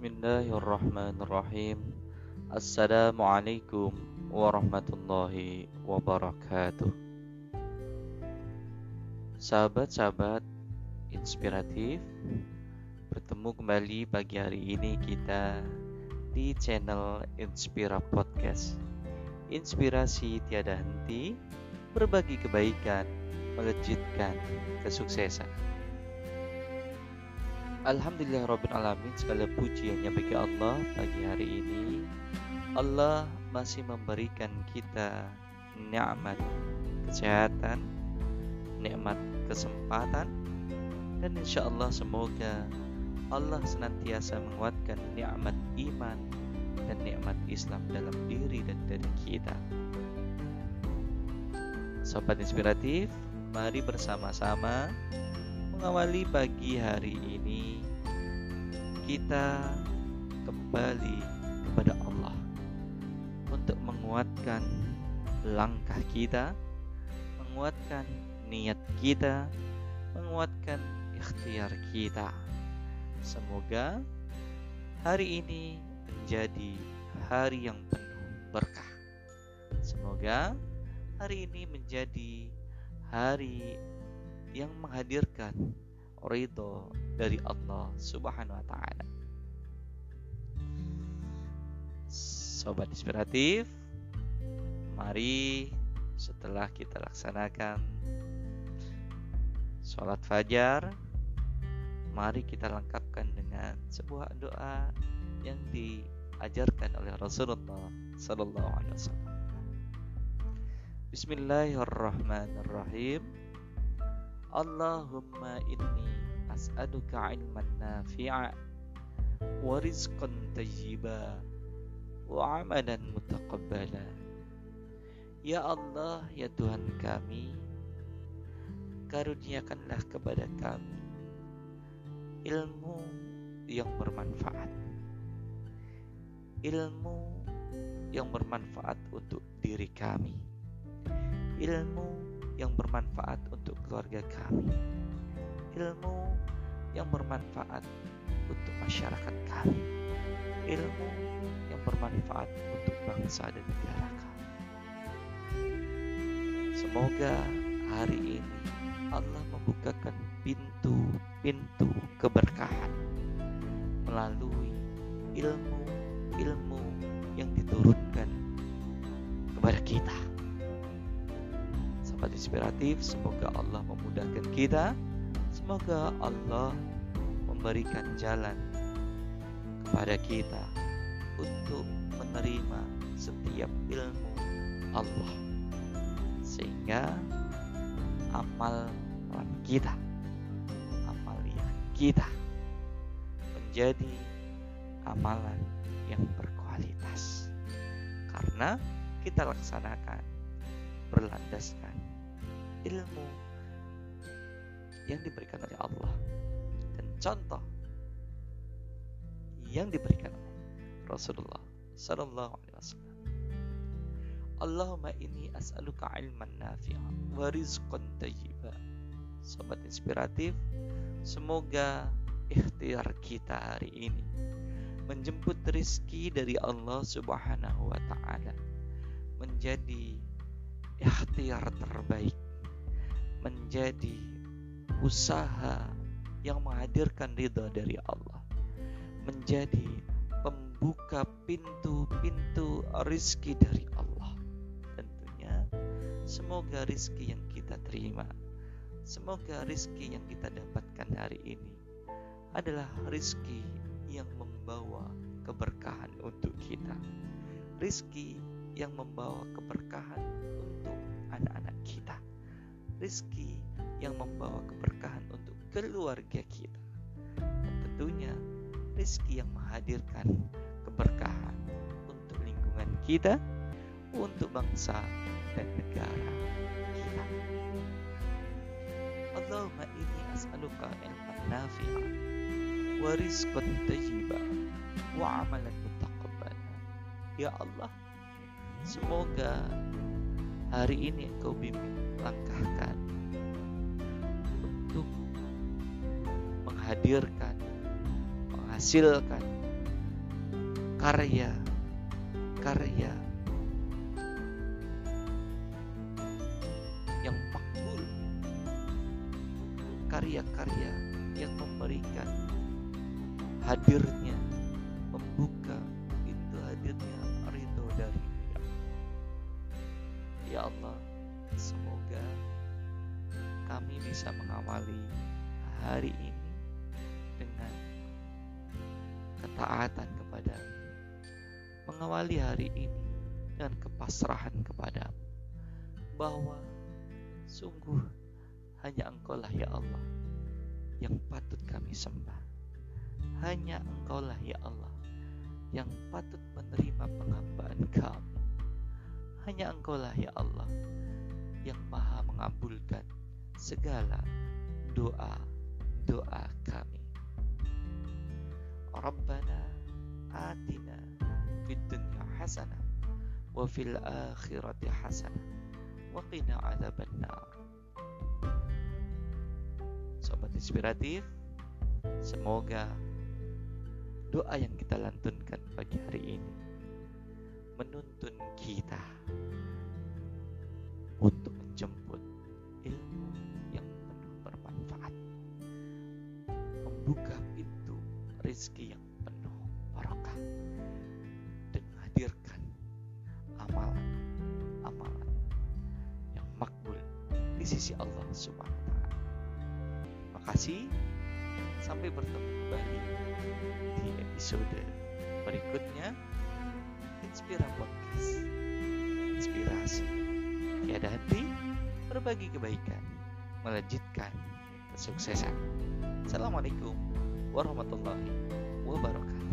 Bismillahirrahmanirrahim. Assalamualaikum warahmatullahi wabarakatuh. Sahabat-sahabat inspiratif Bertemu kembali pagi hari ini kita di channel Inspira Podcast. Inspirasi tiada henti Berbagi kebaikan Melejitkan kesuksesan Alhamdulillah Rabbil Alamin Segala puji hanya bagi Allah Pagi hari ini. Allah masih memberikan kita Nikmat kesehatan Nikmat kesempatan Dan insya Allah semoga Allah senantiasa menguatkan nikmat iman Dan nikmat Islam dalam diri dan diri kita. Sobat inspiratif Mari bersama-sama mengawali pagi hari ini kita kembali kepada Allah untuk menguatkan langkah kita, menguatkan niat kita, menguatkan ikhtiar kita. Semoga hari ini menjadi hari yang penuh berkah. Semoga hari ini menjadi hari yang menghadirkan ridho dari Allah Subhanahu wa taala. Sobat inspiratif, mari setelah kita laksanakan sholat fajar, mari kita lengkapkan dengan sebuah doa yang diajarkan oleh Rasulullah Sallallahu Alaihi Wasallam. Bismillahirrahmanirrahim. Allahumma inni as'aluka ilman nafi'a wa rizqan tayyiba wa amalan mutaqabbala. Ya Allah, ya Tuhan kami Karuniakanlah kepada kami Ilmu yang bermanfaat. Ilmu yang bermanfaat untuk diri kami. Ilmu yang bermanfaat untuk keluarga kami, ilmu yang bermanfaat untuk masyarakat kami, ilmu yang bermanfaat untuk bangsa dan negara kami. Semoga hari ini Allah membukakan pintu-pintu keberkahan melalui ilmu-ilmu yang diturunkan sangat inspiratif. Semoga Allah memudahkan kita. Semoga Allah memberikan jalan kepada kita untuk menerima setiap ilmu Allah sehingga amal kita amalia kita menjadi amalan yang berkualitas karena kita laksanakan berlandaskan ilmu yang diberikan oleh Allah dan contoh yang diberikan oleh Rasulullah Sallallahu Alaihi Wasallam. Allahumma ini as'aluka ilman nafi'a wa rizqan tayyiba. Sobat inspiratif, semoga ikhtiar kita hari ini menjemput rizki dari Allah Subhanahu wa taala menjadi ikhtiar terbaik menjadi usaha yang menghadirkan ridha dari Allah menjadi pembuka pintu-pintu rizki dari Allah tentunya. Semoga rizki yang kita terima semoga rizki yang kita dapatkan hari ini adalah rizki yang membawa keberkahan untuk kita rizki yang membawa keberkahan untuk anak-anak kita rizki yang membawa keberkahan untuk keluarga kita. Dan tentunya rizki yang menghadirkan keberkahan untuk lingkungan kita untuk bangsa dan negara kita. Allahumma inni as'aluka ilman nafi'an wa rizqan tayyiban wa amalan mutaqabbala ya Allah semoga hari ini engkau bimbing langkahkan untuk menghadirkan, menghasilkan karya karya yang makbul karya-karya yang memberikan hadirnya bisa mengawali hari ini dengan ketaatan kepada mengawali hari ini dengan kepasrahan kepadamu bahwa sungguh hanya engkaulah ya Allah yang patut kami sembah. Hanya engkaulah ya Allah yang patut menerima penghambaan kami. Hanya engkaulah ya Allah yang maha mengabulkan segala doa-doa kami. Rabbana atina fid dunya hasanah wa fil akhirati hasanah wa qina adzabannar Sobat inspiratif Semoga doa yang kita lantunkan pagi hari ini menuntun kita untuk menjemput membuka pintu rezeki yang penuh barokah, dan menghadirkan amalan-amalan yang makbul di sisi Allah Subhanahu wa taala. Terima kasih. Sampai bertemu kembali di episode berikutnya. Inspira Podcast. Inspirasi. Tiada henti Berbagi kebaikan. Melanjutkan kesuksesan. Assalamualaikum warahmatullahi wabarakatuh.